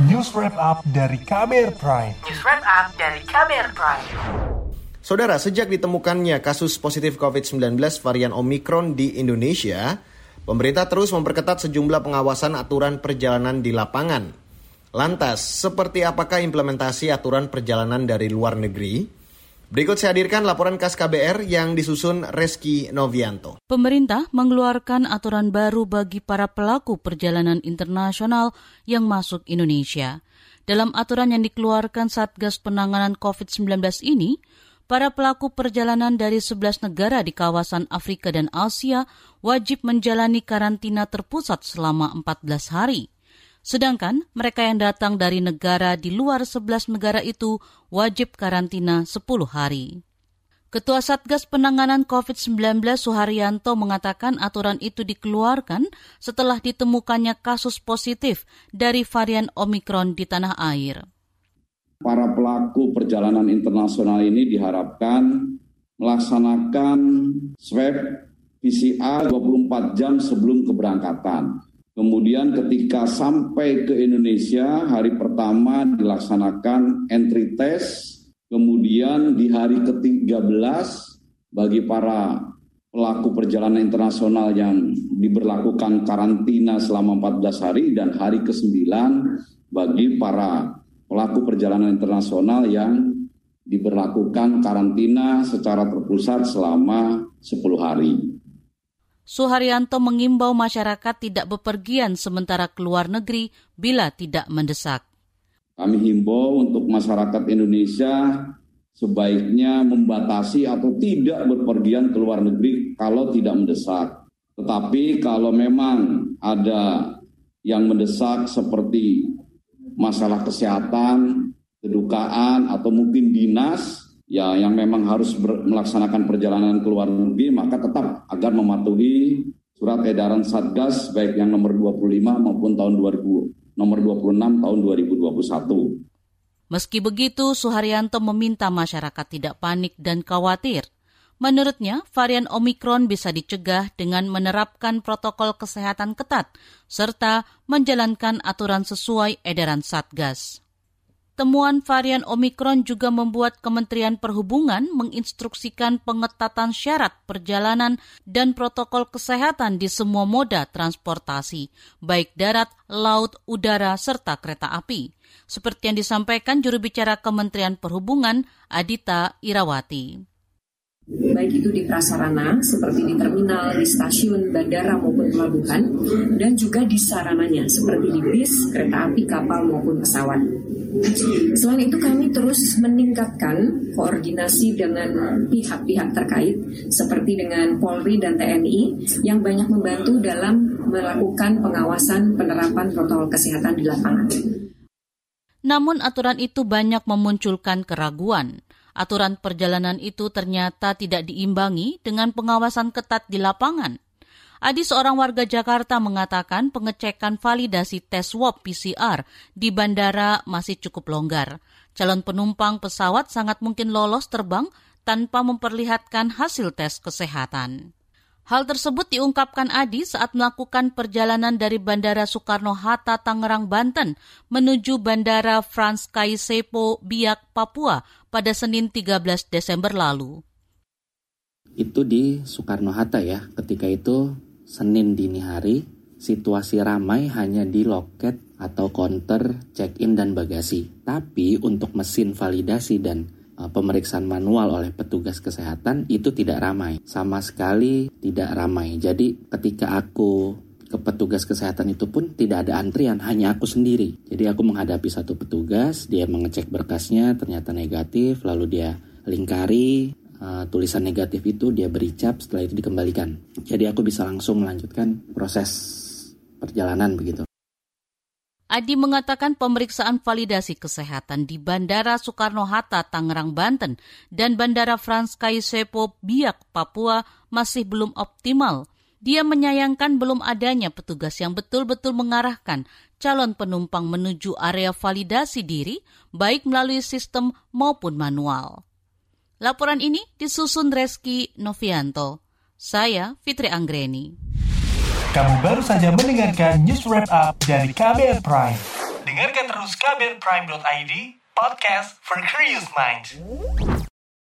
News Wrap Up dari KBR Prime. News Wrap Up dari KBR Prime. Saudara, sejak ditemukannya kasus positif COVID-19 varian Omikron di Indonesia, pemerintah terus memperketat sejumlah pengawasan aturan perjalanan di lapangan. Lantas, seperti apakah implementasi aturan perjalanan dari luar negeri? Berikut saya hadirkan laporan khas KBR yang disusun Reski Novianto. Pemerintah mengeluarkan aturan baru bagi para pelaku perjalanan internasional yang masuk Indonesia. Dalam aturan yang dikeluarkan Satgas Penanganan COVID-19 ini, para pelaku perjalanan dari 11 negara di kawasan Afrika dan Asia wajib menjalani karantina terpusat selama 14 hari. Sedangkan mereka yang datang dari negara di luar 11 negara itu wajib karantina 10 hari. Ketua Satgas Penanganan COVID-19 Suharyanto mengatakan aturan itu dikeluarkan setelah ditemukannya kasus positif dari varian Omikron di tanah air. Para pelaku perjalanan internasional ini diharapkan melaksanakan swab PCR 24 jam sebelum keberangkatan Kemudian ketika sampai ke Indonesia, hari pertama dilaksanakan entry test, kemudian di hari ke-13 bagi para pelaku perjalanan internasional yang diberlakukan karantina selama 14 hari dan hari ke-9 bagi para pelaku perjalanan internasional yang diberlakukan karantina secara terpusat selama 10 hari. Suharyanto mengimbau masyarakat tidak bepergian sementara keluar negeri bila tidak mendesak. Kami himbau untuk masyarakat Indonesia sebaiknya membatasi atau tidak berpergian ke luar negeri kalau tidak mendesak. Tetapi kalau memang ada yang mendesak seperti masalah kesehatan, kedukaan, atau mungkin dinas, ya yang memang harus ber, melaksanakan perjalanan ke luar negeri maka tetap agar mematuhi surat edaran Satgas baik yang nomor 25 maupun tahun 2000 nomor 26 tahun 2021. Meski begitu, Suharyanto meminta masyarakat tidak panik dan khawatir. Menurutnya, varian Omikron bisa dicegah dengan menerapkan protokol kesehatan ketat serta menjalankan aturan sesuai edaran Satgas. Temuan varian Omikron juga membuat Kementerian Perhubungan menginstruksikan pengetatan syarat perjalanan dan protokol kesehatan di semua moda transportasi, baik darat, laut, udara, serta kereta api. Seperti yang disampaikan juru bicara Kementerian Perhubungan, Adita Irawati baik itu di prasarana seperti di terminal, di stasiun, bandara maupun pelabuhan, dan juga di sarananya seperti di bis, kereta api, kapal maupun pesawat. Selain itu kami terus meningkatkan koordinasi dengan pihak-pihak terkait seperti dengan Polri dan TNI yang banyak membantu dalam melakukan pengawasan penerapan protokol kesehatan di lapangan. Namun aturan itu banyak memunculkan keraguan aturan perjalanan itu ternyata tidak diimbangi dengan pengawasan ketat di lapangan. Adi seorang warga Jakarta mengatakan pengecekan validasi tes swab PCR di bandara masih cukup longgar. Calon penumpang pesawat sangat mungkin lolos terbang tanpa memperlihatkan hasil tes kesehatan. Hal tersebut diungkapkan Adi saat melakukan perjalanan dari Bandara Soekarno-Hatta, Tangerang, Banten menuju Bandara Frans Kaisepo, Biak, Papua pada Senin 13 Desember lalu. Itu di Soekarno-Hatta ya, ketika itu Senin dini hari, situasi ramai hanya di loket atau counter check-in dan bagasi. Tapi untuk mesin validasi dan pemeriksaan manual oleh petugas kesehatan itu tidak ramai, sama sekali tidak ramai. Jadi ketika aku ke petugas kesehatan itu pun tidak ada antrian, hanya aku sendiri. Jadi aku menghadapi satu petugas, dia mengecek berkasnya ternyata negatif, lalu dia lingkari uh, tulisan negatif itu, dia beri cap, setelah itu dikembalikan. Jadi aku bisa langsung melanjutkan proses perjalanan begitu. Adi mengatakan pemeriksaan validasi kesehatan di Bandara Soekarno-Hatta, Tangerang, Banten dan Bandara Frans Kaisepo, Biak, Papua masih belum optimal. Dia menyayangkan belum adanya petugas yang betul-betul mengarahkan calon penumpang menuju area validasi diri, baik melalui sistem maupun manual. Laporan ini disusun Reski Novianto. Saya Fitri Anggreni. Kamu baru saja mendengarkan news wrap up dari KBR Prime. Dengarkan terus kbrprime.id, podcast for curious mind.